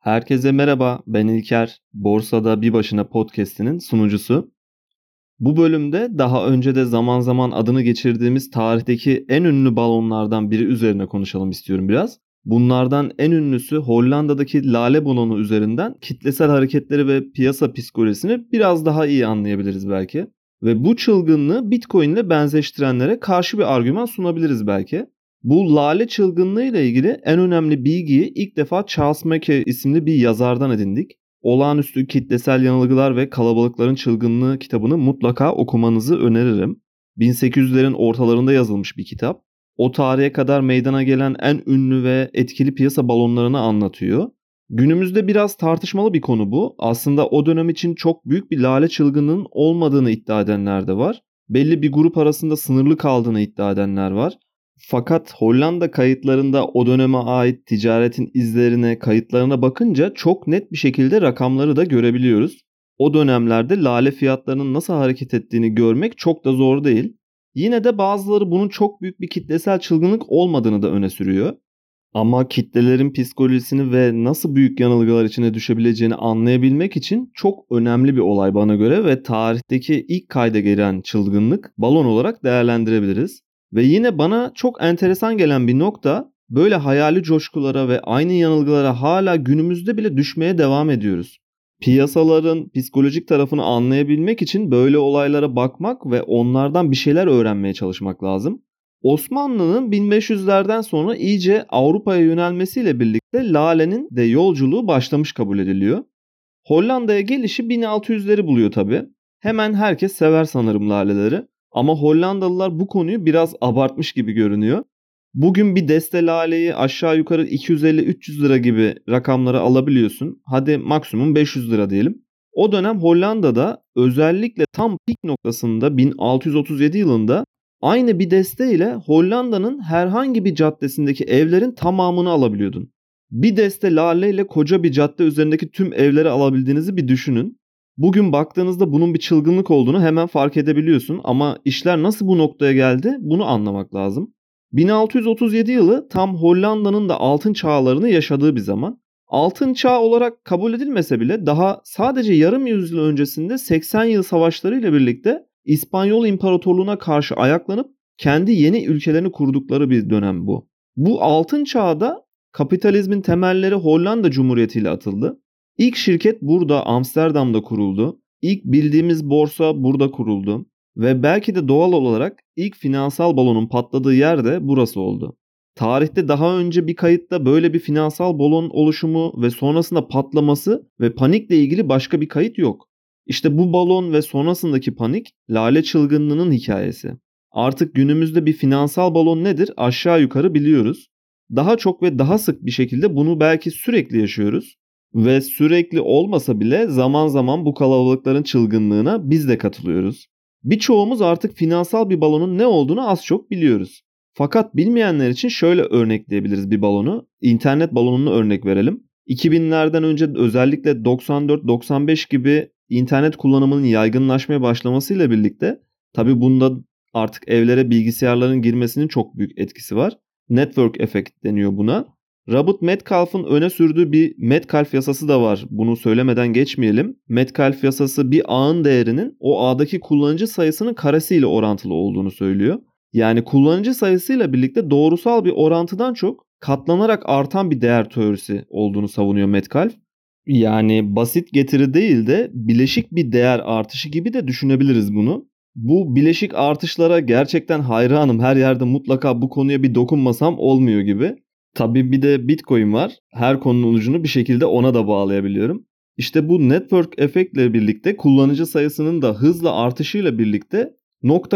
Herkese merhaba, ben İlker. Borsada Bir Başına podcast'inin sunucusu. Bu bölümde daha önce de zaman zaman adını geçirdiğimiz tarihteki en ünlü balonlardan biri üzerine konuşalım istiyorum biraz. Bunlardan en ünlüsü Hollanda'daki lale balonu üzerinden kitlesel hareketleri ve piyasa psikolojisini biraz daha iyi anlayabiliriz belki. Ve bu çılgınlığı Bitcoin ile benzeştirenlere karşı bir argüman sunabiliriz belki. Bu lale çılgınlığı ile ilgili en önemli bilgiyi ilk defa Charles Mackay isimli bir yazardan edindik. Olağanüstü kitlesel yanılgılar ve kalabalıkların çılgınlığı kitabını mutlaka okumanızı öneririm. 1800'lerin ortalarında yazılmış bir kitap. O tarihe kadar meydana gelen en ünlü ve etkili piyasa balonlarını anlatıyor. Günümüzde biraz tartışmalı bir konu bu. Aslında o dönem için çok büyük bir lale çılgınlığının olmadığını iddia edenler de var. Belli bir grup arasında sınırlı kaldığını iddia edenler var. Fakat Hollanda kayıtlarında o döneme ait ticaretin izlerine, kayıtlarına bakınca çok net bir şekilde rakamları da görebiliyoruz. O dönemlerde lale fiyatlarının nasıl hareket ettiğini görmek çok da zor değil. Yine de bazıları bunun çok büyük bir kitlesel çılgınlık olmadığını da öne sürüyor. Ama kitlelerin psikolojisini ve nasıl büyük yanılgılar içine düşebileceğini anlayabilmek için çok önemli bir olay bana göre ve tarihteki ilk kayda gelen çılgınlık balon olarak değerlendirebiliriz. Ve yine bana çok enteresan gelen bir nokta böyle hayali coşkulara ve aynı yanılgılara hala günümüzde bile düşmeye devam ediyoruz. Piyasaların psikolojik tarafını anlayabilmek için böyle olaylara bakmak ve onlardan bir şeyler öğrenmeye çalışmak lazım. Osmanlı'nın 1500'lerden sonra iyice Avrupa'ya yönelmesiyle birlikte Lale'nin de yolculuğu başlamış kabul ediliyor. Hollanda'ya gelişi 1600'leri buluyor tabi. Hemen herkes sever sanırım laleleri. Ama Hollandalılar bu konuyu biraz abartmış gibi görünüyor. Bugün bir deste laleyi aşağı yukarı 250-300 lira gibi rakamları alabiliyorsun. Hadi maksimum 500 lira diyelim. O dönem Hollanda'da özellikle tam pik noktasında 1637 yılında aynı bir deste ile Hollanda'nın herhangi bir caddesindeki evlerin tamamını alabiliyordun. Bir deste lale ile koca bir cadde üzerindeki tüm evleri alabildiğinizi bir düşünün. Bugün baktığınızda bunun bir çılgınlık olduğunu hemen fark edebiliyorsun ama işler nasıl bu noktaya geldi bunu anlamak lazım. 1637 yılı tam Hollanda'nın da altın çağlarını yaşadığı bir zaman. Altın çağ olarak kabul edilmese bile daha sadece yarım yüzyıl öncesinde 80 yıl savaşları ile birlikte İspanyol İmparatorluğu'na karşı ayaklanıp kendi yeni ülkelerini kurdukları bir dönem bu. Bu altın çağda kapitalizmin temelleri Hollanda Cumhuriyeti ile atıldı. İlk şirket burada Amsterdam'da kuruldu. İlk bildiğimiz borsa burada kuruldu. Ve belki de doğal olarak ilk finansal balonun patladığı yer de burası oldu. Tarihte daha önce bir kayıtta böyle bir finansal balon oluşumu ve sonrasında patlaması ve panikle ilgili başka bir kayıt yok. İşte bu balon ve sonrasındaki panik lale çılgınlığının hikayesi. Artık günümüzde bir finansal balon nedir aşağı yukarı biliyoruz. Daha çok ve daha sık bir şekilde bunu belki sürekli yaşıyoruz. Ve sürekli olmasa bile zaman zaman bu kalabalıkların çılgınlığına biz de katılıyoruz. Birçoğumuz artık finansal bir balonun ne olduğunu az çok biliyoruz. Fakat bilmeyenler için şöyle örnekleyebiliriz bir balonu. İnternet balonunu örnek verelim. 2000'lerden önce özellikle 94-95 gibi internet kullanımının yaygınlaşmaya başlamasıyla birlikte tabi bunda artık evlere bilgisayarların girmesinin çok büyük etkisi var. Network effect deniyor buna. Robert Metcalf'ın öne sürdüğü bir Metcalf yasası da var. Bunu söylemeden geçmeyelim. Metcalf yasası bir ağın değerinin o ağdaki kullanıcı sayısının karesiyle orantılı olduğunu söylüyor. Yani kullanıcı sayısıyla birlikte doğrusal bir orantıdan çok katlanarak artan bir değer teorisi olduğunu savunuyor Metcalf. Yani basit getiri değil de bileşik bir değer artışı gibi de düşünebiliriz bunu. Bu bileşik artışlara gerçekten hayranım. Her yerde mutlaka bu konuya bir dokunmasam olmuyor gibi. Tabii bir de Bitcoin var. Her konunun ucunu bir şekilde ona da bağlayabiliyorum. İşte bu network efektle birlikte kullanıcı sayısının da hızla artışıyla birlikte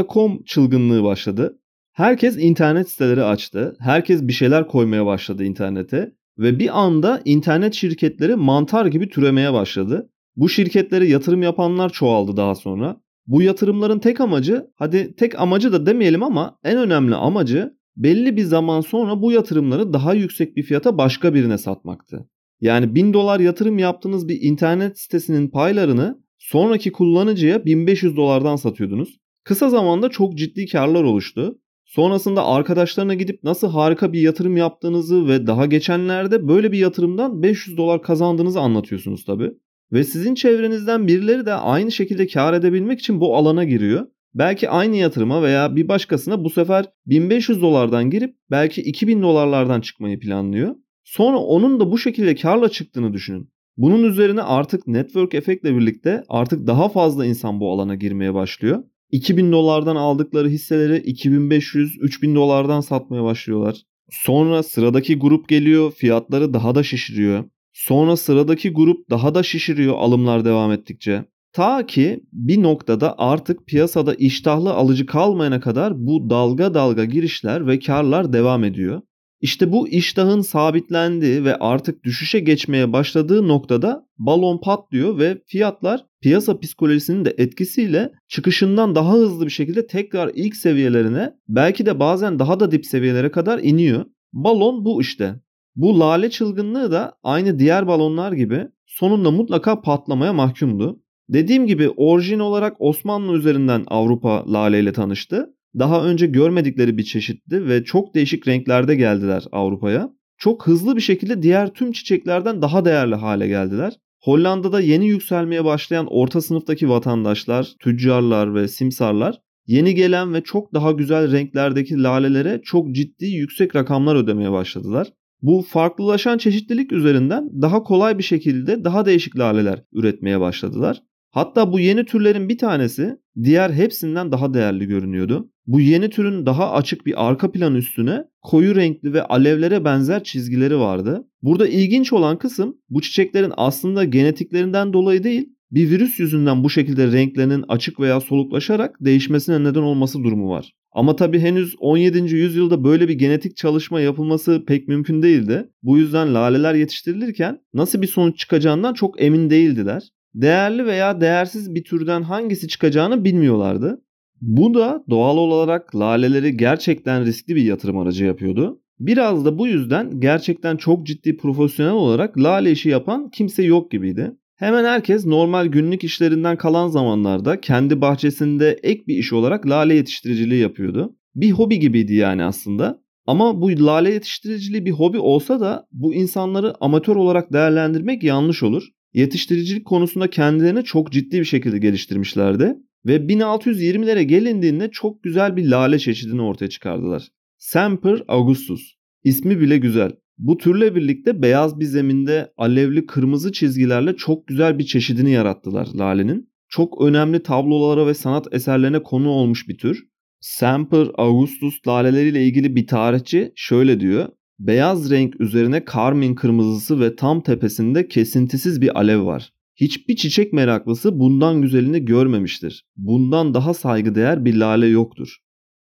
.com çılgınlığı başladı. Herkes internet siteleri açtı. Herkes bir şeyler koymaya başladı internete ve bir anda internet şirketleri mantar gibi türemeye başladı. Bu şirketlere yatırım yapanlar çoğaldı daha sonra. Bu yatırımların tek amacı, hadi tek amacı da demeyelim ama en önemli amacı belli bir zaman sonra bu yatırımları daha yüksek bir fiyata başka birine satmaktı. Yani 1000 dolar yatırım yaptığınız bir internet sitesinin paylarını sonraki kullanıcıya 1500 dolardan satıyordunuz. Kısa zamanda çok ciddi karlar oluştu. Sonrasında arkadaşlarına gidip nasıl harika bir yatırım yaptığınızı ve daha geçenlerde böyle bir yatırımdan 500 dolar kazandığınızı anlatıyorsunuz tabii. Ve sizin çevrenizden birileri de aynı şekilde kar edebilmek için bu alana giriyor. Belki aynı yatırıma veya bir başkasına bu sefer 1500 dolardan girip belki 2000 dolarlardan çıkmayı planlıyor. Sonra onun da bu şekilde karla çıktığını düşünün. Bunun üzerine artık network efektle birlikte artık daha fazla insan bu alana girmeye başlıyor. 2000 dolardan aldıkları hisseleri 2500-3000 dolardan satmaya başlıyorlar. Sonra sıradaki grup geliyor, fiyatları daha da şişiriyor. Sonra sıradaki grup daha da şişiriyor alımlar devam ettikçe. Ta ki bir noktada artık piyasada iştahlı alıcı kalmayana kadar bu dalga dalga girişler ve karlar devam ediyor. İşte bu iştahın sabitlendiği ve artık düşüşe geçmeye başladığı noktada balon patlıyor ve fiyatlar piyasa psikolojisinin de etkisiyle çıkışından daha hızlı bir şekilde tekrar ilk seviyelerine belki de bazen daha da dip seviyelere kadar iniyor. Balon bu işte. Bu lale çılgınlığı da aynı diğer balonlar gibi sonunda mutlaka patlamaya mahkumdu. Dediğim gibi orijin olarak Osmanlı üzerinden Avrupa lale ile tanıştı. Daha önce görmedikleri bir çeşitti ve çok değişik renklerde geldiler Avrupa'ya. Çok hızlı bir şekilde diğer tüm çiçeklerden daha değerli hale geldiler. Hollanda'da yeni yükselmeye başlayan orta sınıftaki vatandaşlar, tüccarlar ve simsarlar yeni gelen ve çok daha güzel renklerdeki lalelere çok ciddi yüksek rakamlar ödemeye başladılar. Bu farklılaşan çeşitlilik üzerinden daha kolay bir şekilde daha değişik laleler üretmeye başladılar. Hatta bu yeni türlerin bir tanesi diğer hepsinden daha değerli görünüyordu. Bu yeni türün daha açık bir arka plan üstüne koyu renkli ve alevlere benzer çizgileri vardı. Burada ilginç olan kısım bu çiçeklerin aslında genetiklerinden dolayı değil, bir virüs yüzünden bu şekilde renklerinin açık veya soluklaşarak değişmesine neden olması durumu var. Ama tabi henüz 17. yüzyılda böyle bir genetik çalışma yapılması pek mümkün değildi. Bu yüzden laleler yetiştirilirken nasıl bir sonuç çıkacağından çok emin değildiler. Değerli veya değersiz bir türden hangisi çıkacağını bilmiyorlardı. Bu da doğal olarak laleleri gerçekten riskli bir yatırım aracı yapıyordu. Biraz da bu yüzden gerçekten çok ciddi profesyonel olarak lale işi yapan kimse yok gibiydi. Hemen herkes normal günlük işlerinden kalan zamanlarda kendi bahçesinde ek bir iş olarak lale yetiştiriciliği yapıyordu. Bir hobi gibiydi yani aslında. Ama bu lale yetiştiriciliği bir hobi olsa da bu insanları amatör olarak değerlendirmek yanlış olur. Yetiştiricilik konusunda kendilerini çok ciddi bir şekilde geliştirmişlerdi ve 1620'lere gelindiğinde çok güzel bir lale çeşidini ortaya çıkardılar. Semper Augustus. İsmi bile güzel. Bu türle birlikte beyaz bir zeminde alevli kırmızı çizgilerle çok güzel bir çeşidini yarattılar lalenin. Çok önemli tablolara ve sanat eserlerine konu olmuş bir tür. Semper Augustus laleleriyle ilgili bir tarihçi şöyle diyor. Beyaz renk üzerine karmin kırmızısı ve tam tepesinde kesintisiz bir alev var. Hiçbir çiçek meraklısı bundan güzelini görmemiştir. Bundan daha saygıdeğer bir lale yoktur.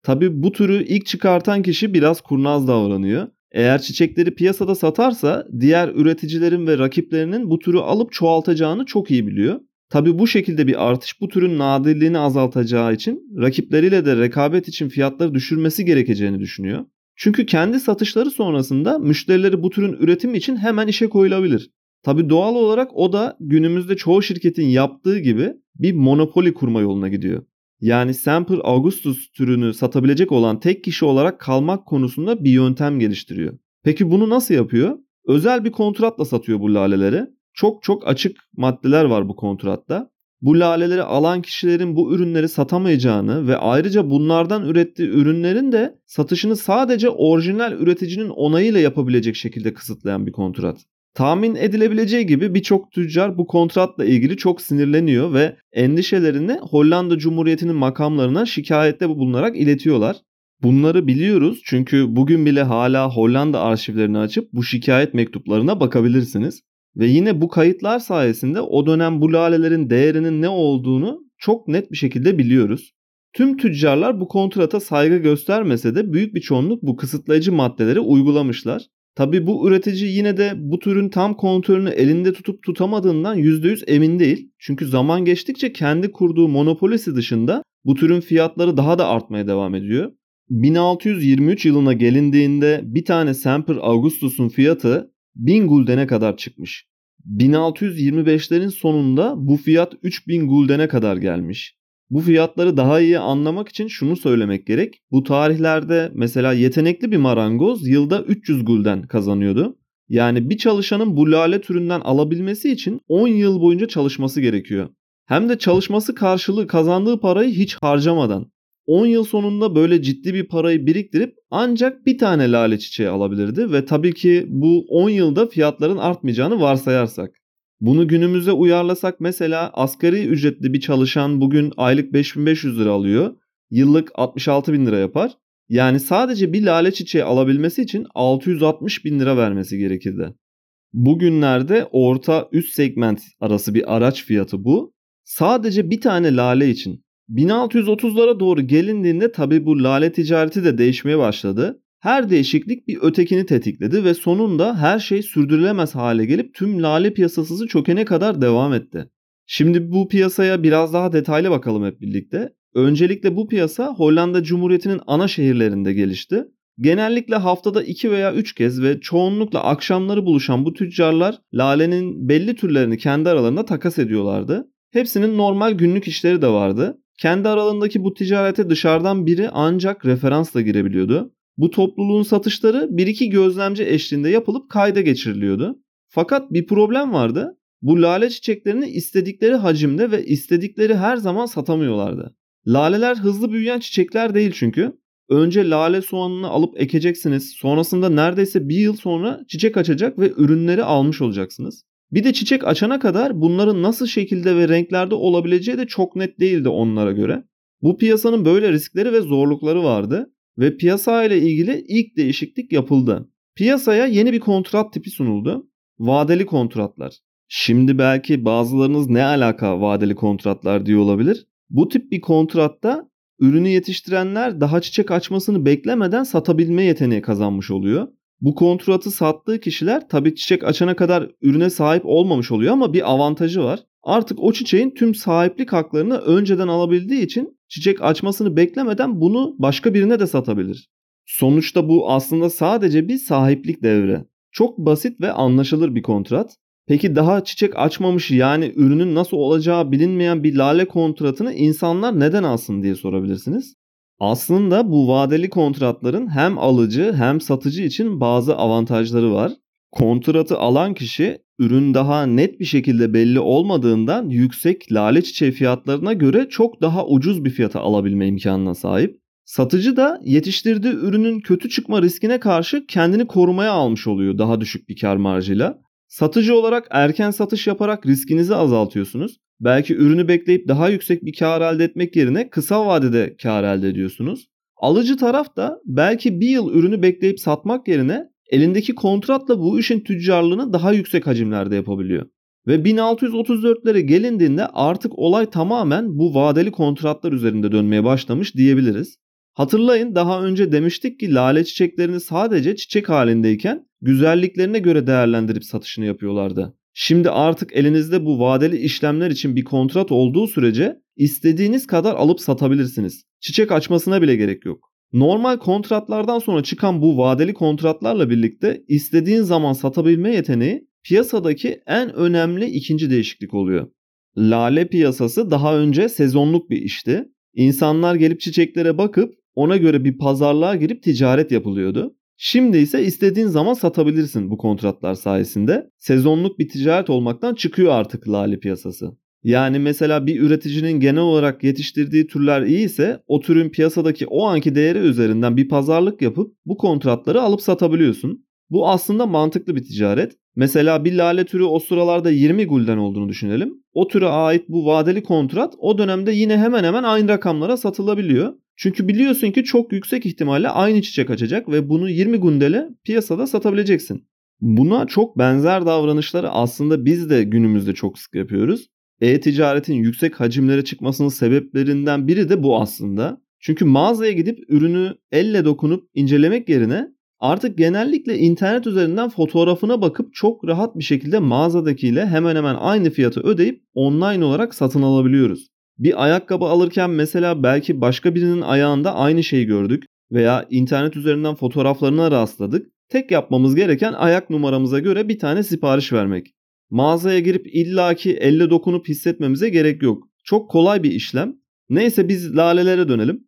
Tabi bu türü ilk çıkartan kişi biraz kurnaz davranıyor. Eğer çiçekleri piyasada satarsa diğer üreticilerin ve rakiplerinin bu türü alıp çoğaltacağını çok iyi biliyor. Tabi bu şekilde bir artış bu türün nadirliğini azaltacağı için rakipleriyle de rekabet için fiyatları düşürmesi gerekeceğini düşünüyor. Çünkü kendi satışları sonrasında müşterileri bu türün üretimi için hemen işe koyulabilir. Tabi doğal olarak o da günümüzde çoğu şirketin yaptığı gibi bir monopoli kurma yoluna gidiyor. Yani Semper Augustus türünü satabilecek olan tek kişi olarak kalmak konusunda bir yöntem geliştiriyor. Peki bunu nasıl yapıyor? Özel bir kontratla satıyor bu laleleri. Çok çok açık maddeler var bu kontratta. Bu laleleri alan kişilerin bu ürünleri satamayacağını ve ayrıca bunlardan ürettiği ürünlerin de satışını sadece orijinal üreticinin onayıyla yapabilecek şekilde kısıtlayan bir kontrat. Tahmin edilebileceği gibi birçok tüccar bu kontratla ilgili çok sinirleniyor ve endişelerini Hollanda Cumhuriyeti'nin makamlarına şikayette bulunarak iletiyorlar. Bunları biliyoruz çünkü bugün bile hala Hollanda arşivlerini açıp bu şikayet mektuplarına bakabilirsiniz. Ve yine bu kayıtlar sayesinde o dönem bu lalelerin değerinin ne olduğunu çok net bir şekilde biliyoruz. Tüm tüccarlar bu kontrata saygı göstermese de büyük bir çoğunluk bu kısıtlayıcı maddeleri uygulamışlar. Tabi bu üretici yine de bu türün tam kontrolünü elinde tutup tutamadığından %100 emin değil. Çünkü zaman geçtikçe kendi kurduğu monopolisi dışında bu türün fiyatları daha da artmaya devam ediyor. 1623 yılına gelindiğinde bir tane Semper Augustus'un fiyatı 1000 guldene kadar çıkmış. 1625'lerin sonunda bu fiyat 3000 guldene kadar gelmiş. Bu fiyatları daha iyi anlamak için şunu söylemek gerek. Bu tarihlerde mesela yetenekli bir marangoz yılda 300 gulden kazanıyordu. Yani bir çalışanın bu lale türünden alabilmesi için 10 yıl boyunca çalışması gerekiyor. Hem de çalışması karşılığı kazandığı parayı hiç harcamadan. 10 yıl sonunda böyle ciddi bir parayı biriktirip ancak bir tane lale çiçeği alabilirdi ve tabii ki bu 10 yılda fiyatların artmayacağını varsayarsak. Bunu günümüze uyarlasak mesela asgari ücretli bir çalışan bugün aylık 5500 lira alıyor. Yıllık 66 bin lira yapar. Yani sadece bir lale çiçeği alabilmesi için 660 bin lira vermesi gerekirdi. Bugünlerde orta üst segment arası bir araç fiyatı bu. Sadece bir tane lale için 1630'lara doğru gelindiğinde tabi bu lale ticareti de değişmeye başladı. Her değişiklik bir ötekini tetikledi ve sonunda her şey sürdürülemez hale gelip tüm lale piyasası çökene kadar devam etti. Şimdi bu piyasaya biraz daha detaylı bakalım hep birlikte. Öncelikle bu piyasa Hollanda Cumhuriyeti'nin ana şehirlerinde gelişti. Genellikle haftada 2 veya 3 kez ve çoğunlukla akşamları buluşan bu tüccarlar lalenin belli türlerini kendi aralarında takas ediyorlardı. Hepsinin normal günlük işleri de vardı. Kendi aralarındaki bu ticarete dışarıdan biri ancak referansla girebiliyordu. Bu topluluğun satışları bir iki gözlemci eşliğinde yapılıp kayda geçiriliyordu. Fakat bir problem vardı. Bu lale çiçeklerini istedikleri hacimde ve istedikleri her zaman satamıyorlardı. Laleler hızlı büyüyen çiçekler değil çünkü. Önce lale soğanını alıp ekeceksiniz. Sonrasında neredeyse bir yıl sonra çiçek açacak ve ürünleri almış olacaksınız. Bir de çiçek açana kadar bunların nasıl şekilde ve renklerde olabileceği de çok net değildi onlara göre. Bu piyasanın böyle riskleri ve zorlukları vardı ve piyasa ile ilgili ilk değişiklik yapıldı. Piyasaya yeni bir kontrat tipi sunuldu. Vadeli kontratlar. Şimdi belki bazılarınız ne alaka vadeli kontratlar diyor olabilir. Bu tip bir kontratta ürünü yetiştirenler daha çiçek açmasını beklemeden satabilme yeteneği kazanmış oluyor. Bu kontratı sattığı kişiler tabii çiçek açana kadar ürüne sahip olmamış oluyor ama bir avantajı var. Artık o çiçeğin tüm sahiplik haklarını önceden alabildiği için çiçek açmasını beklemeden bunu başka birine de satabilir. Sonuçta bu aslında sadece bir sahiplik devre. Çok basit ve anlaşılır bir kontrat. Peki daha çiçek açmamış yani ürünün nasıl olacağı bilinmeyen bir lale kontratını insanlar neden alsın diye sorabilirsiniz. Aslında bu vadeli kontratların hem alıcı hem satıcı için bazı avantajları var. Kontratı alan kişi ürün daha net bir şekilde belli olmadığından yüksek lale çiçeği fiyatlarına göre çok daha ucuz bir fiyata alabilme imkanına sahip. Satıcı da yetiştirdiği ürünün kötü çıkma riskine karşı kendini korumaya almış oluyor daha düşük bir kar marjıyla. Satıcı olarak erken satış yaparak riskinizi azaltıyorsunuz. Belki ürünü bekleyip daha yüksek bir kar elde etmek yerine kısa vadede kar elde ediyorsunuz. Alıcı taraf da belki bir yıl ürünü bekleyip satmak yerine elindeki kontratla bu işin tüccarlığını daha yüksek hacimlerde yapabiliyor. Ve 1634'lere gelindiğinde artık olay tamamen bu vadeli kontratlar üzerinde dönmeye başlamış diyebiliriz. Hatırlayın daha önce demiştik ki lale çiçeklerini sadece çiçek halindeyken güzelliklerine göre değerlendirip satışını yapıyorlardı. Şimdi artık elinizde bu vadeli işlemler için bir kontrat olduğu sürece istediğiniz kadar alıp satabilirsiniz. Çiçek açmasına bile gerek yok. Normal kontratlardan sonra çıkan bu vadeli kontratlarla birlikte istediğin zaman satabilme yeteneği piyasadaki en önemli ikinci değişiklik oluyor. Lale piyasası daha önce sezonluk bir işti. İnsanlar gelip çiçeklere bakıp ona göre bir pazarlığa girip ticaret yapılıyordu. Şimdi ise istediğin zaman satabilirsin bu kontratlar sayesinde. Sezonluk bir ticaret olmaktan çıkıyor artık lale piyasası. Yani mesela bir üreticinin genel olarak yetiştirdiği türler iyi ise o türün piyasadaki o anki değeri üzerinden bir pazarlık yapıp bu kontratları alıp satabiliyorsun. Bu aslında mantıklı bir ticaret. Mesela bir lale türü o sıralarda 20 gulden olduğunu düşünelim. O türe ait bu vadeli kontrat o dönemde yine hemen hemen aynı rakamlara satılabiliyor. Çünkü biliyorsun ki çok yüksek ihtimalle aynı çiçek açacak ve bunu 20 gundele piyasada satabileceksin. Buna çok benzer davranışları aslında biz de günümüzde çok sık yapıyoruz. E-ticaretin yüksek hacimlere çıkmasının sebeplerinden biri de bu aslında. Çünkü mağazaya gidip ürünü elle dokunup incelemek yerine artık genellikle internet üzerinden fotoğrafına bakıp çok rahat bir şekilde mağazadakiyle hemen hemen aynı fiyatı ödeyip online olarak satın alabiliyoruz. Bir ayakkabı alırken mesela belki başka birinin ayağında aynı şeyi gördük veya internet üzerinden fotoğraflarına rastladık. Tek yapmamız gereken ayak numaramıza göre bir tane sipariş vermek. Mağazaya girip illaki elle dokunup hissetmemize gerek yok. Çok kolay bir işlem Neyse biz lalelere dönelim.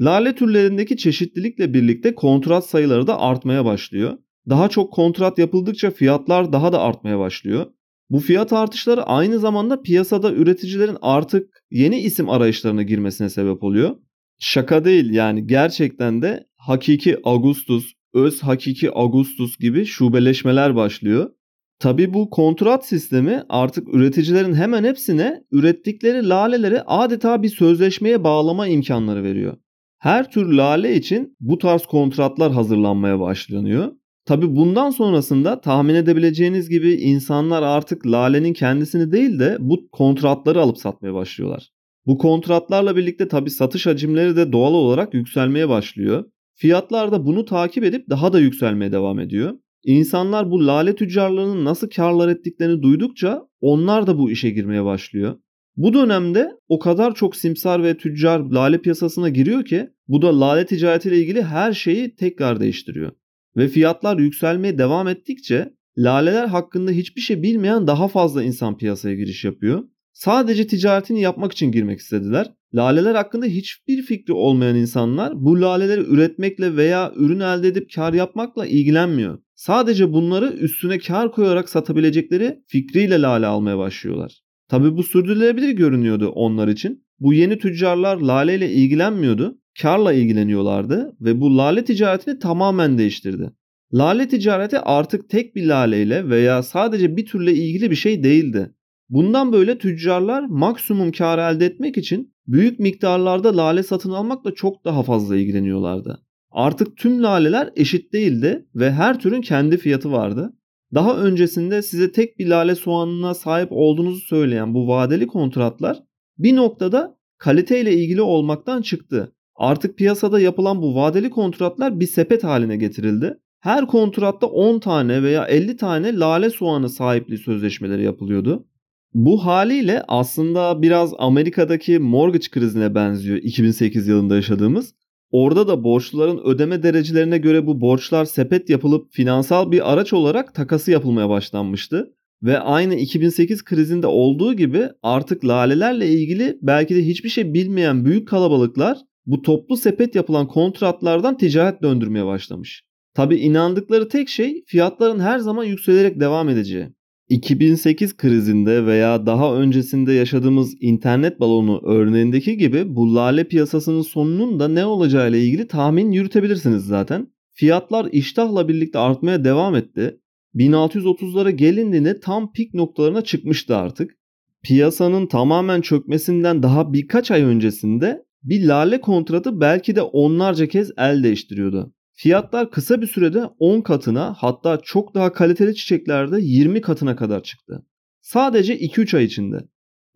Lale türlerindeki çeşitlilikle birlikte kontrat sayıları da artmaya başlıyor. Daha çok kontrat yapıldıkça fiyatlar daha da artmaya başlıyor. Bu fiyat artışları aynı zamanda piyasada üreticilerin artık yeni isim arayışlarına girmesine sebep oluyor. Şaka değil yani gerçekten de hakiki Augustus, öz hakiki Augustus gibi şubeleşmeler başlıyor. Tabi bu kontrat sistemi artık üreticilerin hemen hepsine ürettikleri laleleri adeta bir sözleşmeye bağlama imkanları veriyor. Her tür lale için bu tarz kontratlar hazırlanmaya başlanıyor. Tabi bundan sonrasında tahmin edebileceğiniz gibi insanlar artık lalenin kendisini değil de bu kontratları alıp satmaya başlıyorlar. Bu kontratlarla birlikte tabi satış hacimleri de doğal olarak yükselmeye başlıyor. Fiyatlar da bunu takip edip daha da yükselmeye devam ediyor. İnsanlar bu lale tüccarlarının nasıl karlar ettiklerini duydukça onlar da bu işe girmeye başlıyor. Bu dönemde o kadar çok simsar ve tüccar lale piyasasına giriyor ki bu da lale ticaretiyle ilgili her şeyi tekrar değiştiriyor. Ve fiyatlar yükselmeye devam ettikçe laleler hakkında hiçbir şey bilmeyen daha fazla insan piyasaya giriş yapıyor. Sadece ticaretini yapmak için girmek istediler. Laleler hakkında hiçbir fikri olmayan insanlar bu laleleri üretmekle veya ürün elde edip kar yapmakla ilgilenmiyor. Sadece bunları üstüne kar koyarak satabilecekleri fikriyle lale almaya başlıyorlar. Tabi bu sürdürülebilir görünüyordu onlar için. Bu yeni tüccarlar laleyle ilgilenmiyordu, karla ilgileniyorlardı ve bu lale ticaretini tamamen değiştirdi. Lale ticareti artık tek bir laleyle veya sadece bir türle ilgili bir şey değildi. Bundan böyle tüccarlar maksimum kar elde etmek için büyük miktarlarda lale satın almakla çok daha fazla ilgileniyorlardı. Artık tüm laleler eşit değildi ve her türün kendi fiyatı vardı. Daha öncesinde size tek bir lale soğanına sahip olduğunuzu söyleyen bu vadeli kontratlar bir noktada kaliteyle ilgili olmaktan çıktı. Artık piyasada yapılan bu vadeli kontratlar bir sepet haline getirildi. Her kontratta 10 tane veya 50 tane lale soğanı sahipliği sözleşmeleri yapılıyordu. Bu haliyle aslında biraz Amerika'daki mortgage krizine benziyor 2008 yılında yaşadığımız. Orada da borçluların ödeme derecelerine göre bu borçlar sepet yapılıp finansal bir araç olarak takası yapılmaya başlanmıştı. Ve aynı 2008 krizinde olduğu gibi artık lalelerle ilgili belki de hiçbir şey bilmeyen büyük kalabalıklar bu toplu sepet yapılan kontratlardan ticaret döndürmeye başlamış. Tabi inandıkları tek şey fiyatların her zaman yükselerek devam edeceği. 2008 krizinde veya daha öncesinde yaşadığımız internet balonu örneğindeki gibi bu lale piyasasının sonunun da ne olacağı ile ilgili tahmin yürütebilirsiniz zaten. Fiyatlar iştahla birlikte artmaya devam etti. 1630'lara gelindiğinde tam pik noktalarına çıkmıştı artık. Piyasanın tamamen çökmesinden daha birkaç ay öncesinde bir lale kontratı belki de onlarca kez el değiştiriyordu. Fiyatlar kısa bir sürede 10 katına hatta çok daha kaliteli çiçeklerde 20 katına kadar çıktı. Sadece 2-3 ay içinde.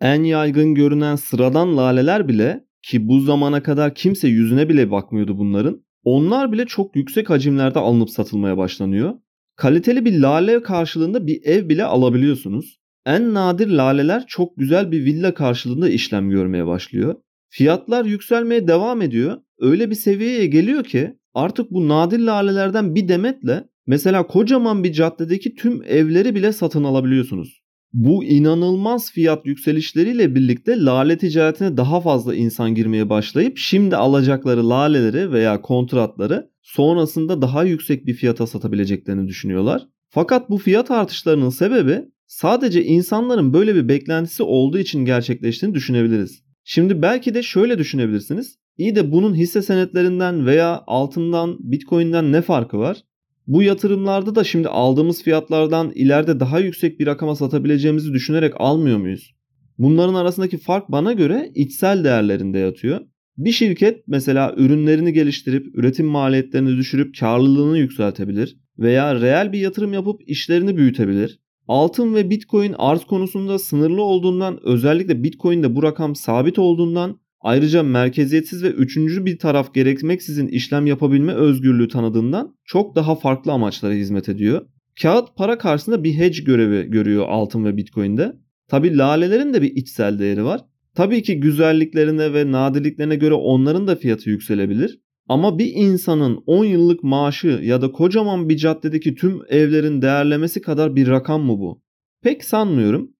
En yaygın görünen sıradan laleler bile ki bu zamana kadar kimse yüzüne bile bakmıyordu bunların. Onlar bile çok yüksek hacimlerde alınıp satılmaya başlanıyor. Kaliteli bir lale karşılığında bir ev bile alabiliyorsunuz. En nadir laleler çok güzel bir villa karşılığında işlem görmeye başlıyor. Fiyatlar yükselmeye devam ediyor. Öyle bir seviyeye geliyor ki artık bu nadir lalelerden bir demetle mesela kocaman bir caddedeki tüm evleri bile satın alabiliyorsunuz. Bu inanılmaz fiyat yükselişleriyle birlikte lale ticaretine daha fazla insan girmeye başlayıp şimdi alacakları laleleri veya kontratları sonrasında daha yüksek bir fiyata satabileceklerini düşünüyorlar. Fakat bu fiyat artışlarının sebebi sadece insanların böyle bir beklentisi olduğu için gerçekleştiğini düşünebiliriz. Şimdi belki de şöyle düşünebilirsiniz. İyi de bunun hisse senetlerinden veya altından, bitcoin'den ne farkı var? Bu yatırımlarda da şimdi aldığımız fiyatlardan ileride daha yüksek bir rakama satabileceğimizi düşünerek almıyor muyuz? Bunların arasındaki fark bana göre içsel değerlerinde yatıyor. Bir şirket mesela ürünlerini geliştirip üretim maliyetlerini düşürüp karlılığını yükseltebilir veya reel bir yatırım yapıp işlerini büyütebilir. Altın ve Bitcoin arz konusunda sınırlı olduğundan özellikle Bitcoin'de bu rakam sabit olduğundan Ayrıca merkeziyetsiz ve üçüncü bir taraf gerekmeksizin işlem yapabilme özgürlüğü tanıdığından çok daha farklı amaçlara hizmet ediyor. Kağıt para karşısında bir hedge görevi görüyor altın ve bitcoin'de. Tabi lalelerin de bir içsel değeri var. Tabii ki güzelliklerine ve nadirliklerine göre onların da fiyatı yükselebilir. Ama bir insanın 10 yıllık maaşı ya da kocaman bir caddedeki tüm evlerin değerlemesi kadar bir rakam mı bu? Pek sanmıyorum.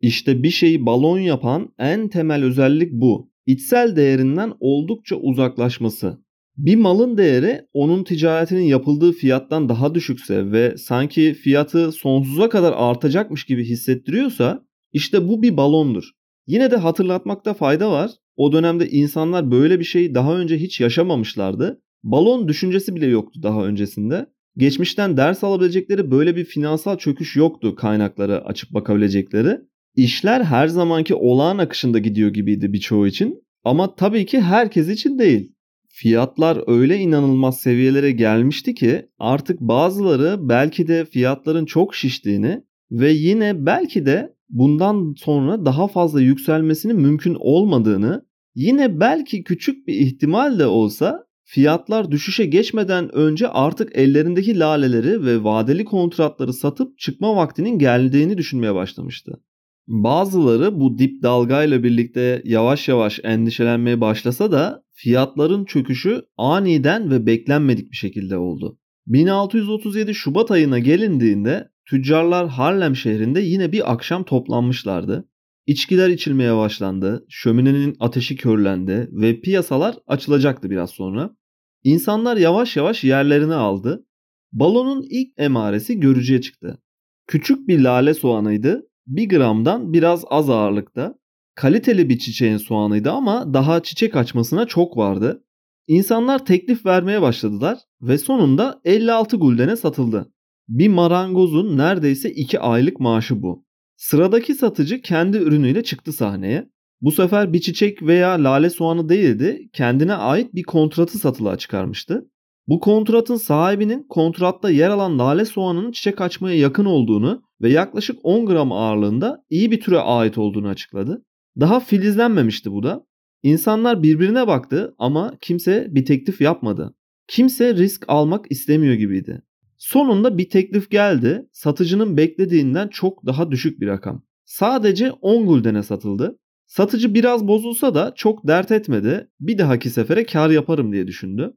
İşte bir şeyi balon yapan en temel özellik bu. İçsel değerinden oldukça uzaklaşması. Bir malın değeri onun ticaretinin yapıldığı fiyattan daha düşükse ve sanki fiyatı sonsuza kadar artacakmış gibi hissettiriyorsa işte bu bir balondur. Yine de hatırlatmakta fayda var. O dönemde insanlar böyle bir şey daha önce hiç yaşamamışlardı. Balon düşüncesi bile yoktu daha öncesinde. Geçmişten ders alabilecekleri böyle bir finansal çöküş yoktu kaynakları açıp bakabilecekleri. İşler her zamanki olağan akışında gidiyor gibiydi birçoğu için. Ama tabii ki herkes için değil. Fiyatlar öyle inanılmaz seviyelere gelmişti ki artık bazıları belki de fiyatların çok şiştiğini ve yine belki de bundan sonra daha fazla yükselmesinin mümkün olmadığını, yine belki küçük bir ihtimal de olsa fiyatlar düşüşe geçmeden önce artık ellerindeki laleleri ve vadeli kontratları satıp çıkma vaktinin geldiğini düşünmeye başlamıştı. Bazıları bu dip dalgayla birlikte yavaş yavaş endişelenmeye başlasa da fiyatların çöküşü aniden ve beklenmedik bir şekilde oldu. 1637 Şubat ayına gelindiğinde tüccarlar Harlem şehrinde yine bir akşam toplanmışlardı. İçkiler içilmeye başlandı, şöminenin ateşi körlendi ve piyasalar açılacaktı biraz sonra. İnsanlar yavaş yavaş yerlerini aldı. Balonun ilk emaresi görücüye çıktı. Küçük bir lale soğanıydı 1 gramdan biraz az ağırlıkta. Kaliteli bir çiçeğin soğanıydı ama daha çiçek açmasına çok vardı. İnsanlar teklif vermeye başladılar ve sonunda 56 guldene satıldı. Bir marangozun neredeyse 2 aylık maaşı bu. Sıradaki satıcı kendi ürünüyle çıktı sahneye. Bu sefer bir çiçek veya lale soğanı değildi, kendine ait bir kontratı satılığa çıkarmıştı. Bu kontratın sahibinin kontratta yer alan lale soğanının çiçek açmaya yakın olduğunu ve yaklaşık 10 gram ağırlığında iyi bir türe ait olduğunu açıkladı. Daha filizlenmemişti bu da. İnsanlar birbirine baktı ama kimse bir teklif yapmadı. Kimse risk almak istemiyor gibiydi. Sonunda bir teklif geldi. Satıcının beklediğinden çok daha düşük bir rakam. Sadece 10 guldene satıldı. Satıcı biraz bozulsa da çok dert etmedi. Bir dahaki sefere kar yaparım diye düşündü.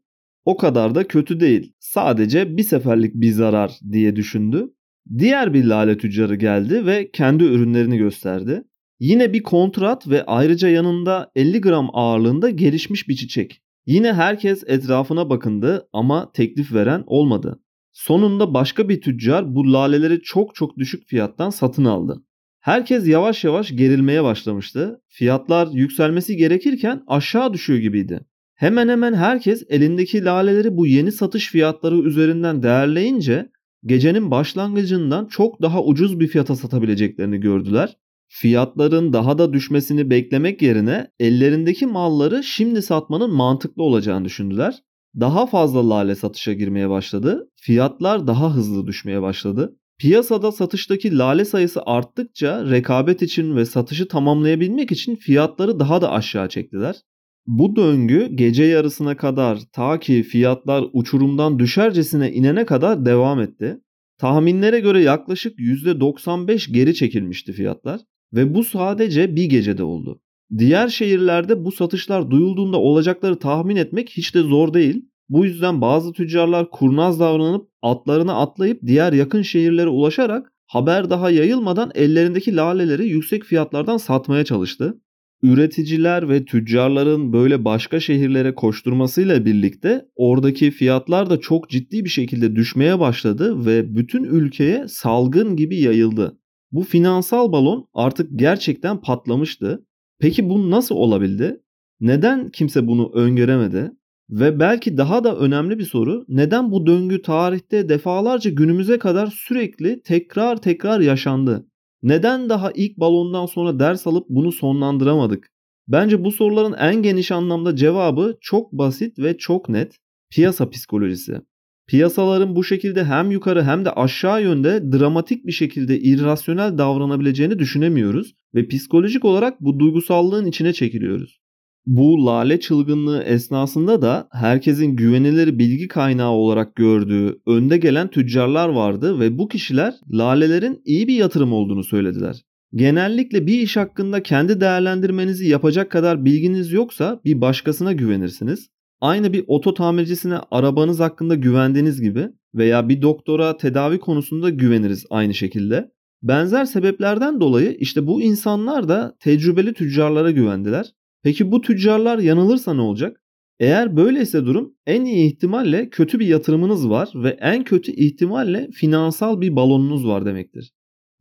O kadar da kötü değil. Sadece bir seferlik bir zarar diye düşündü. Diğer bir lale tüccarı geldi ve kendi ürünlerini gösterdi. Yine bir kontrat ve ayrıca yanında 50 gram ağırlığında gelişmiş bir çiçek. Yine herkes etrafına bakındı ama teklif veren olmadı. Sonunda başka bir tüccar bu laleleri çok çok düşük fiyattan satın aldı. Herkes yavaş yavaş gerilmeye başlamıştı. Fiyatlar yükselmesi gerekirken aşağı düşüyor gibiydi. Hemen hemen herkes elindeki laleleri bu yeni satış fiyatları üzerinden değerleyince gecenin başlangıcından çok daha ucuz bir fiyata satabileceklerini gördüler. Fiyatların daha da düşmesini beklemek yerine ellerindeki malları şimdi satmanın mantıklı olacağını düşündüler. Daha fazla lale satışa girmeye başladı. Fiyatlar daha hızlı düşmeye başladı. Piyasada satıştaki lale sayısı arttıkça rekabet için ve satışı tamamlayabilmek için fiyatları daha da aşağı çektiler. Bu döngü gece yarısına kadar ta ki fiyatlar uçurumdan düşercesine inene kadar devam etti. Tahminlere göre yaklaşık %95 geri çekilmişti fiyatlar ve bu sadece bir gecede oldu. Diğer şehirlerde bu satışlar duyulduğunda olacakları tahmin etmek hiç de zor değil. Bu yüzden bazı tüccarlar kurnaz davranıp atlarına atlayıp diğer yakın şehirlere ulaşarak haber daha yayılmadan ellerindeki laleleri yüksek fiyatlardan satmaya çalıştı üreticiler ve tüccarların böyle başka şehirlere koşturmasıyla birlikte oradaki fiyatlar da çok ciddi bir şekilde düşmeye başladı ve bütün ülkeye salgın gibi yayıldı. Bu finansal balon artık gerçekten patlamıştı. Peki bu nasıl olabildi? Neden kimse bunu öngöremedi? Ve belki daha da önemli bir soru, neden bu döngü tarihte defalarca günümüze kadar sürekli tekrar tekrar yaşandı? Neden daha ilk balondan sonra ders alıp bunu sonlandıramadık? Bence bu soruların en geniş anlamda cevabı çok basit ve çok net. Piyasa psikolojisi. Piyasaların bu şekilde hem yukarı hem de aşağı yönde dramatik bir şekilde irrasyonel davranabileceğini düşünemiyoruz ve psikolojik olarak bu duygusallığın içine çekiliyoruz. Bu lale çılgınlığı esnasında da herkesin güvenilir bilgi kaynağı olarak gördüğü önde gelen tüccarlar vardı ve bu kişiler lalelerin iyi bir yatırım olduğunu söylediler. Genellikle bir iş hakkında kendi değerlendirmenizi yapacak kadar bilginiz yoksa bir başkasına güvenirsiniz. Aynı bir oto tamircisine arabanız hakkında güvendiğiniz gibi veya bir doktora tedavi konusunda güveniriz aynı şekilde. Benzer sebeplerden dolayı işte bu insanlar da tecrübeli tüccarlara güvendiler Peki bu tüccarlar yanılırsa ne olacak? Eğer böyleyse durum en iyi ihtimalle kötü bir yatırımınız var ve en kötü ihtimalle finansal bir balonunuz var demektir.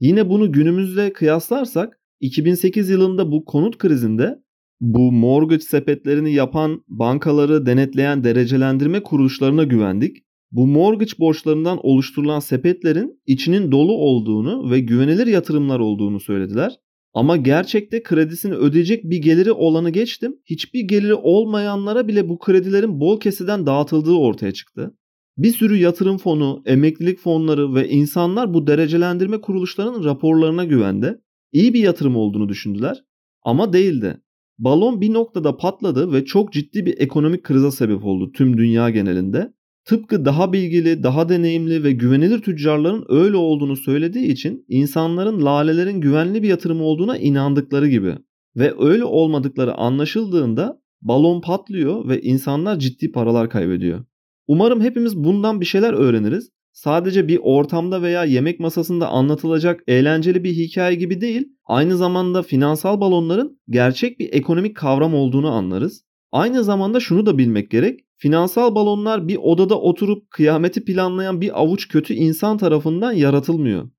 Yine bunu günümüzde kıyaslarsak 2008 yılında bu konut krizinde bu mortgage sepetlerini yapan bankaları denetleyen derecelendirme kuruluşlarına güvendik. Bu mortgage borçlarından oluşturulan sepetlerin içinin dolu olduğunu ve güvenilir yatırımlar olduğunu söylediler. Ama gerçekte kredisini ödeyecek bir geliri olanı geçtim. Hiçbir geliri olmayanlara bile bu kredilerin bol keseden dağıtıldığı ortaya çıktı. Bir sürü yatırım fonu, emeklilik fonları ve insanlar bu derecelendirme kuruluşlarının raporlarına güvendi. İyi bir yatırım olduğunu düşündüler ama değildi. Balon bir noktada patladı ve çok ciddi bir ekonomik krize sebep oldu tüm dünya genelinde. Tıpkı daha bilgili, daha deneyimli ve güvenilir tüccarların öyle olduğunu söylediği için insanların lalelerin güvenli bir yatırım olduğuna inandıkları gibi ve öyle olmadıkları anlaşıldığında balon patlıyor ve insanlar ciddi paralar kaybediyor. Umarım hepimiz bundan bir şeyler öğreniriz. Sadece bir ortamda veya yemek masasında anlatılacak eğlenceli bir hikaye gibi değil, aynı zamanda finansal balonların gerçek bir ekonomik kavram olduğunu anlarız. Aynı zamanda şunu da bilmek gerek. Finansal balonlar bir odada oturup kıyameti planlayan bir avuç kötü insan tarafından yaratılmıyor.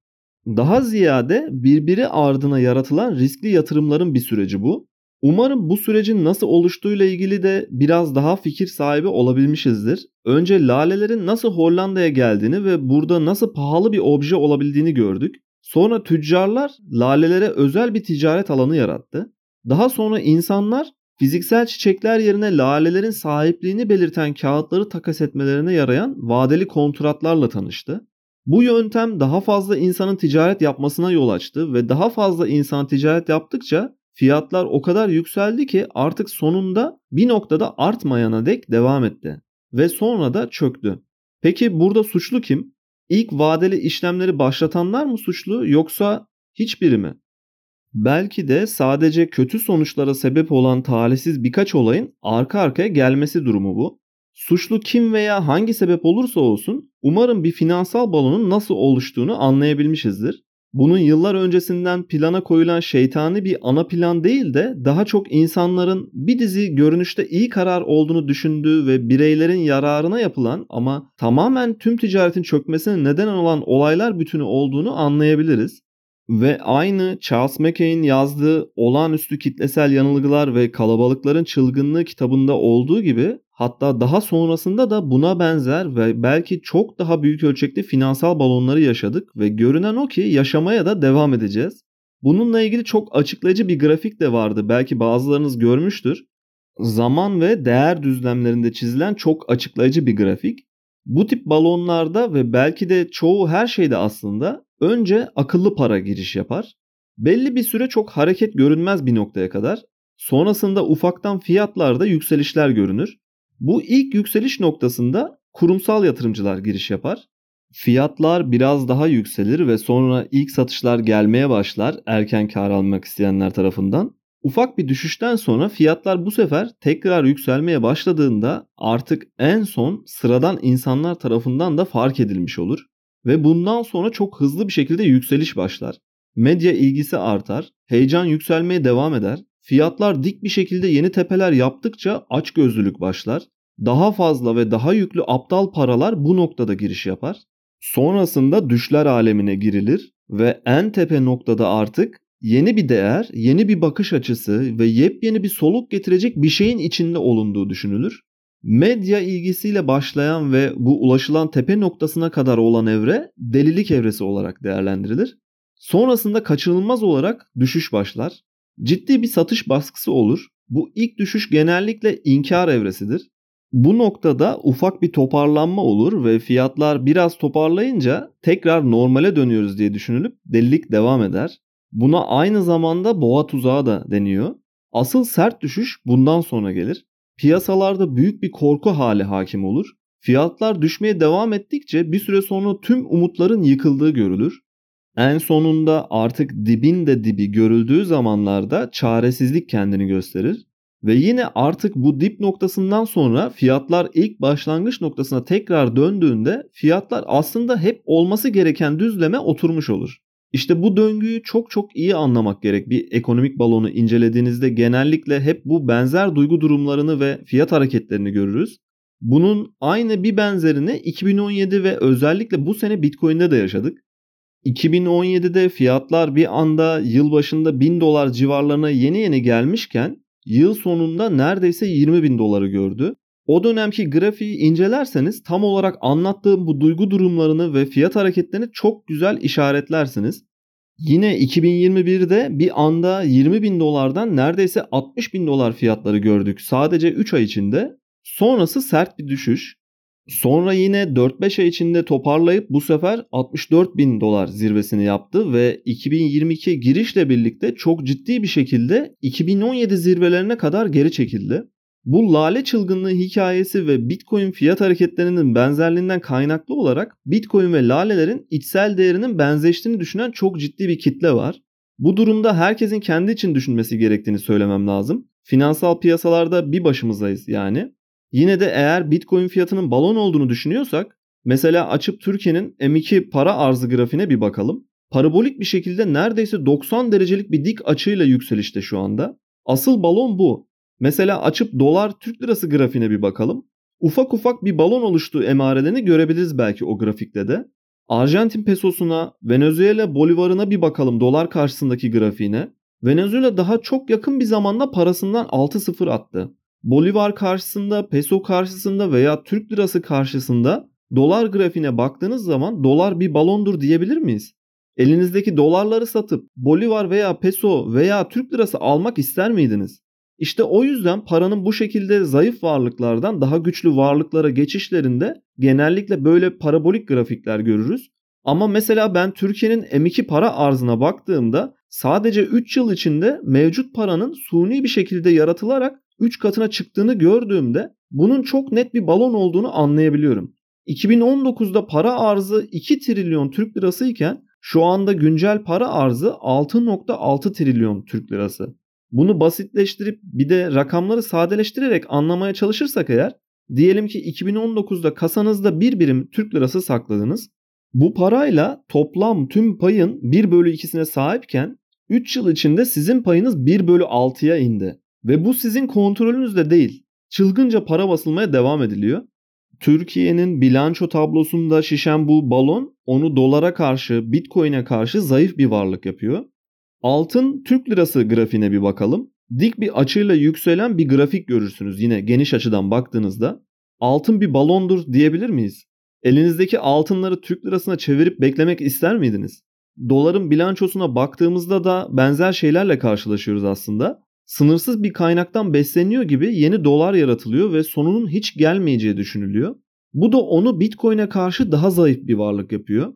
Daha ziyade birbiri ardına yaratılan riskli yatırımların bir süreci bu. Umarım bu sürecin nasıl oluştuğuyla ilgili de biraz daha fikir sahibi olabilmişizdir. Önce lalelerin nasıl Hollanda'ya geldiğini ve burada nasıl pahalı bir obje olabildiğini gördük. Sonra tüccarlar lalelere özel bir ticaret alanı yarattı. Daha sonra insanlar fiziksel çiçekler yerine lalelerin sahipliğini belirten kağıtları takas etmelerine yarayan vadeli kontratlarla tanıştı. Bu yöntem daha fazla insanın ticaret yapmasına yol açtı ve daha fazla insan ticaret yaptıkça fiyatlar o kadar yükseldi ki artık sonunda bir noktada artmayana dek devam etti ve sonra da çöktü. Peki burada suçlu kim? İlk vadeli işlemleri başlatanlar mı suçlu yoksa hiçbiri mi? Belki de sadece kötü sonuçlara sebep olan talihsiz birkaç olayın arka arkaya gelmesi durumu bu. Suçlu kim veya hangi sebep olursa olsun umarım bir finansal balonun nasıl oluştuğunu anlayabilmişizdir. Bunun yıllar öncesinden plana koyulan şeytani bir ana plan değil de daha çok insanların bir dizi görünüşte iyi karar olduğunu düşündüğü ve bireylerin yararına yapılan ama tamamen tüm ticaretin çökmesine neden olan olaylar bütünü olduğunu anlayabiliriz. Ve aynı Charles Mackay'in yazdığı Olağanüstü Kitlesel Yanılgılar ve Kalabalıkların Çılgınlığı kitabında olduğu gibi hatta daha sonrasında da buna benzer ve belki çok daha büyük ölçekli finansal balonları yaşadık ve görünen o ki yaşamaya da devam edeceğiz. Bununla ilgili çok açıklayıcı bir grafik de vardı belki bazılarınız görmüştür. Zaman ve değer düzlemlerinde çizilen çok açıklayıcı bir grafik. Bu tip balonlarda ve belki de çoğu her şeyde aslında önce akıllı para giriş yapar. Belli bir süre çok hareket görünmez bir noktaya kadar. Sonrasında ufaktan fiyatlarda yükselişler görünür. Bu ilk yükseliş noktasında kurumsal yatırımcılar giriş yapar. Fiyatlar biraz daha yükselir ve sonra ilk satışlar gelmeye başlar erken kar almak isteyenler tarafından. Ufak bir düşüşten sonra fiyatlar bu sefer tekrar yükselmeye başladığında artık en son sıradan insanlar tarafından da fark edilmiş olur ve bundan sonra çok hızlı bir şekilde yükseliş başlar. Medya ilgisi artar, heyecan yükselmeye devam eder. Fiyatlar dik bir şekilde yeni tepeler yaptıkça açgözlülük başlar. Daha fazla ve daha yüklü aptal paralar bu noktada giriş yapar. Sonrasında düşler alemine girilir ve en tepe noktada artık yeni bir değer, yeni bir bakış açısı ve yepyeni bir soluk getirecek bir şeyin içinde olunduğu düşünülür. Medya ilgisiyle başlayan ve bu ulaşılan tepe noktasına kadar olan evre delilik evresi olarak değerlendirilir. Sonrasında kaçınılmaz olarak düşüş başlar. Ciddi bir satış baskısı olur. Bu ilk düşüş genellikle inkar evresidir. Bu noktada ufak bir toparlanma olur ve fiyatlar biraz toparlayınca tekrar normale dönüyoruz diye düşünülüp delilik devam eder. Buna aynı zamanda boğa tuzağı da deniyor. Asıl sert düşüş bundan sonra gelir. Piyasalarda büyük bir korku hali hakim olur. Fiyatlar düşmeye devam ettikçe bir süre sonra tüm umutların yıkıldığı görülür. En sonunda artık dibin de dibi görüldüğü zamanlarda çaresizlik kendini gösterir. Ve yine artık bu dip noktasından sonra fiyatlar ilk başlangıç noktasına tekrar döndüğünde fiyatlar aslında hep olması gereken düzleme oturmuş olur. İşte bu döngüyü çok çok iyi anlamak gerek. Bir ekonomik balonu incelediğinizde genellikle hep bu benzer duygu durumlarını ve fiyat hareketlerini görürüz. Bunun aynı bir benzerini 2017 ve özellikle bu sene Bitcoin'de de yaşadık. 2017'de fiyatlar bir anda yıl başında 1000 dolar civarlarına yeni yeni gelmişken yıl sonunda neredeyse 20 bin doları gördü. O dönemki grafiği incelerseniz tam olarak anlattığım bu duygu durumlarını ve fiyat hareketlerini çok güzel işaretlersiniz. Yine 2021'de bir anda 20 bin dolardan neredeyse 60 bin dolar fiyatları gördük sadece 3 ay içinde. Sonrası sert bir düşüş. Sonra yine 4-5 ay içinde toparlayıp bu sefer 64 bin dolar zirvesini yaptı ve 2022 girişle birlikte çok ciddi bir şekilde 2017 zirvelerine kadar geri çekildi. Bu lale çılgınlığı hikayesi ve Bitcoin fiyat hareketlerinin benzerliğinden kaynaklı olarak Bitcoin ve lalelerin içsel değerinin benzeştiğini düşünen çok ciddi bir kitle var. Bu durumda herkesin kendi için düşünmesi gerektiğini söylemem lazım. Finansal piyasalarda bir başımızdayız yani. Yine de eğer Bitcoin fiyatının balon olduğunu düşünüyorsak mesela açıp Türkiye'nin M2 para arzı grafiğine bir bakalım. Parabolik bir şekilde neredeyse 90 derecelik bir dik açıyla yükselişte şu anda. Asıl balon bu. Mesela açıp dolar Türk lirası grafiğine bir bakalım. Ufak ufak bir balon oluştuğu emarelerini görebiliriz belki o grafikte de. Arjantin pesosuna, Venezuela bolivarına bir bakalım dolar karşısındaki grafiğine. Venezuela daha çok yakın bir zamanda parasından 6-0 attı. Bolivar karşısında, peso karşısında veya Türk lirası karşısında dolar grafiğine baktığınız zaman dolar bir balondur diyebilir miyiz? Elinizdeki dolarları satıp bolivar veya peso veya Türk lirası almak ister miydiniz? İşte o yüzden paranın bu şekilde zayıf varlıklardan daha güçlü varlıklara geçişlerinde genellikle böyle parabolik grafikler görürüz. Ama mesela ben Türkiye'nin M2 para arzına baktığımda sadece 3 yıl içinde mevcut paranın suni bir şekilde yaratılarak 3 katına çıktığını gördüğümde bunun çok net bir balon olduğunu anlayabiliyorum. 2019'da para arzı 2 trilyon Türk lirası iken şu anda güncel para arzı 6.6 trilyon Türk lirası. Bunu basitleştirip bir de rakamları sadeleştirerek anlamaya çalışırsak eğer diyelim ki 2019'da kasanızda bir birim Türk lirası sakladınız. Bu parayla toplam tüm payın 1 bölü 2'sine sahipken 3 yıl içinde sizin payınız 1 bölü 6'ya indi. Ve bu sizin kontrolünüzde değil. Çılgınca para basılmaya devam ediliyor. Türkiye'nin bilanço tablosunda şişen bu balon onu dolara karşı, bitcoin'e karşı zayıf bir varlık yapıyor. Altın Türk lirası grafiğine bir bakalım. Dik bir açıyla yükselen bir grafik görürsünüz yine geniş açıdan baktığınızda. Altın bir balondur diyebilir miyiz? Elinizdeki altınları Türk lirasına çevirip beklemek ister miydiniz? Doların bilançosuna baktığımızda da benzer şeylerle karşılaşıyoruz aslında. Sınırsız bir kaynaktan besleniyor gibi yeni dolar yaratılıyor ve sonunun hiç gelmeyeceği düşünülüyor. Bu da onu Bitcoin'e karşı daha zayıf bir varlık yapıyor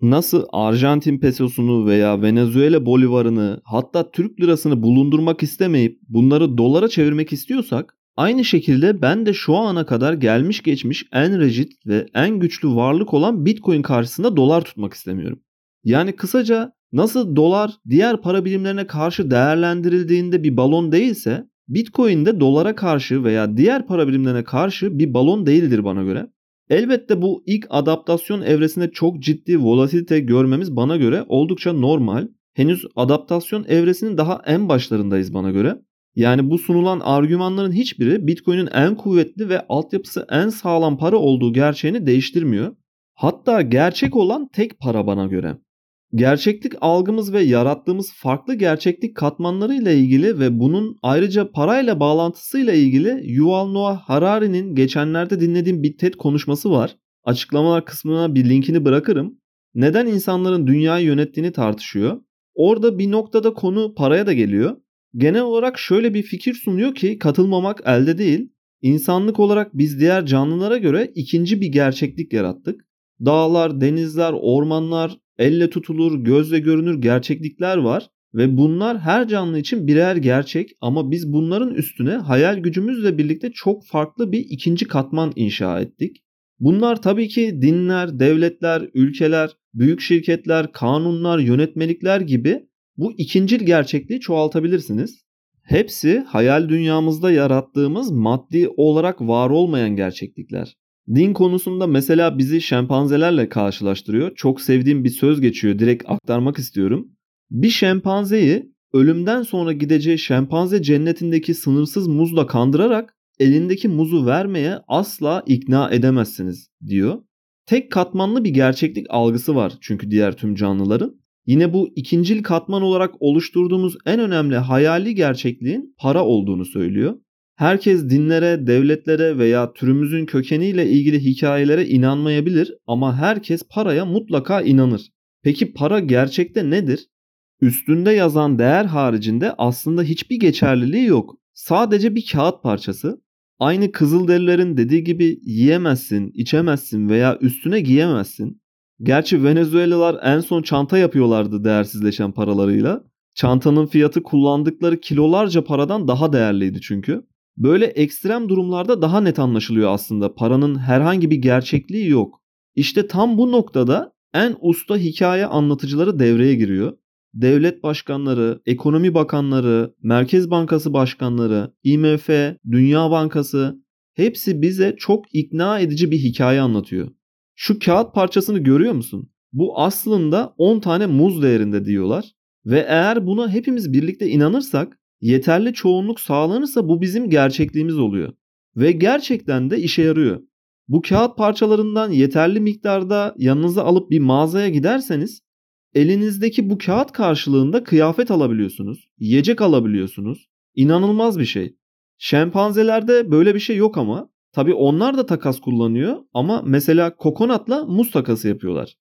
nasıl Arjantin pesosunu veya Venezuela bolivarını hatta Türk lirasını bulundurmak istemeyip bunları dolara çevirmek istiyorsak aynı şekilde ben de şu ana kadar gelmiş geçmiş en rigid ve en güçlü varlık olan Bitcoin karşısında dolar tutmak istemiyorum. Yani kısaca nasıl dolar diğer para birimlerine karşı değerlendirildiğinde bir balon değilse Bitcoin de dolara karşı veya diğer para birimlerine karşı bir balon değildir bana göre. Elbette bu ilk adaptasyon evresinde çok ciddi volatilite görmemiz bana göre oldukça normal. Henüz adaptasyon evresinin daha en başlarındayız bana göre. Yani bu sunulan argümanların hiçbiri Bitcoin'in en kuvvetli ve altyapısı en sağlam para olduğu gerçeğini değiştirmiyor. Hatta gerçek olan tek para bana göre. Gerçeklik algımız ve yarattığımız farklı gerçeklik katmanları ile ilgili ve bunun ayrıca parayla bağlantısıyla ilgili Yuval Noah Harari'nin geçenlerde dinlediğim bir TED konuşması var. Açıklamalar kısmına bir linkini bırakırım. Neden insanların dünyayı yönettiğini tartışıyor. Orada bir noktada konu paraya da geliyor. Genel olarak şöyle bir fikir sunuyor ki katılmamak elde değil. İnsanlık olarak biz diğer canlılara göre ikinci bir gerçeklik yarattık. Dağlar, denizler, ormanlar, elle tutulur, gözle görünür gerçeklikler var ve bunlar her canlı için birer gerçek ama biz bunların üstüne hayal gücümüzle birlikte çok farklı bir ikinci katman inşa ettik. Bunlar tabii ki dinler, devletler, ülkeler, büyük şirketler, kanunlar, yönetmelikler gibi bu ikincil gerçekliği çoğaltabilirsiniz. Hepsi hayal dünyamızda yarattığımız maddi olarak var olmayan gerçeklikler. Din konusunda mesela bizi şempanzelerle karşılaştırıyor. Çok sevdiğim bir söz geçiyor. Direkt aktarmak istiyorum. Bir şempanzeyi ölümden sonra gideceği şempanze cennetindeki sınırsız muzla kandırarak elindeki muzu vermeye asla ikna edemezsiniz diyor. Tek katmanlı bir gerçeklik algısı var çünkü diğer tüm canlıların. Yine bu ikincil katman olarak oluşturduğumuz en önemli hayali gerçekliğin para olduğunu söylüyor. Herkes dinlere, devletlere veya türümüzün kökeniyle ilgili hikayelere inanmayabilir ama herkes paraya mutlaka inanır. Peki para gerçekte nedir? Üstünde yazan değer haricinde aslında hiçbir geçerliliği yok. Sadece bir kağıt parçası. Aynı Kızılderililerin dediği gibi yiyemezsin, içemezsin veya üstüne giyemezsin. Gerçi Venezuelalılar en son çanta yapıyorlardı değersizleşen paralarıyla. Çantanın fiyatı kullandıkları kilolarca paradan daha değerliydi çünkü. Böyle ekstrem durumlarda daha net anlaşılıyor aslında paranın herhangi bir gerçekliği yok. İşte tam bu noktada en usta hikaye anlatıcıları devreye giriyor. Devlet başkanları, ekonomi bakanları, Merkez Bankası başkanları, IMF, Dünya Bankası hepsi bize çok ikna edici bir hikaye anlatıyor. Şu kağıt parçasını görüyor musun? Bu aslında 10 tane muz değerinde diyorlar. Ve eğer buna hepimiz birlikte inanırsak yeterli çoğunluk sağlanırsa bu bizim gerçekliğimiz oluyor. Ve gerçekten de işe yarıyor. Bu kağıt parçalarından yeterli miktarda yanınıza alıp bir mağazaya giderseniz elinizdeki bu kağıt karşılığında kıyafet alabiliyorsunuz, yiyecek alabiliyorsunuz. İnanılmaz bir şey. Şempanzelerde böyle bir şey yok ama tabi onlar da takas kullanıyor ama mesela kokonatla muz takası yapıyorlar.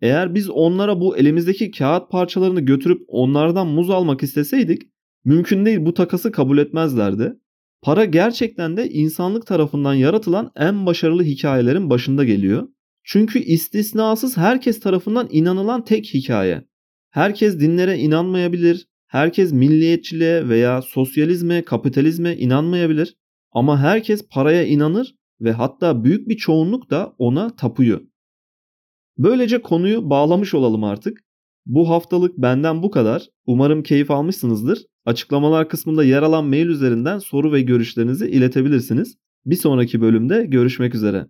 Eğer biz onlara bu elimizdeki kağıt parçalarını götürüp onlardan muz almak isteseydik Mümkün değil bu takası kabul etmezlerdi. Para gerçekten de insanlık tarafından yaratılan en başarılı hikayelerin başında geliyor. Çünkü istisnasız herkes tarafından inanılan tek hikaye. Herkes dinlere inanmayabilir, herkes milliyetçiliğe veya sosyalizme, kapitalizme inanmayabilir ama herkes paraya inanır ve hatta büyük bir çoğunluk da ona tapıyor. Böylece konuyu bağlamış olalım artık. Bu haftalık benden bu kadar. Umarım keyif almışsınızdır. Açıklamalar kısmında yer alan mail üzerinden soru ve görüşlerinizi iletebilirsiniz. Bir sonraki bölümde görüşmek üzere.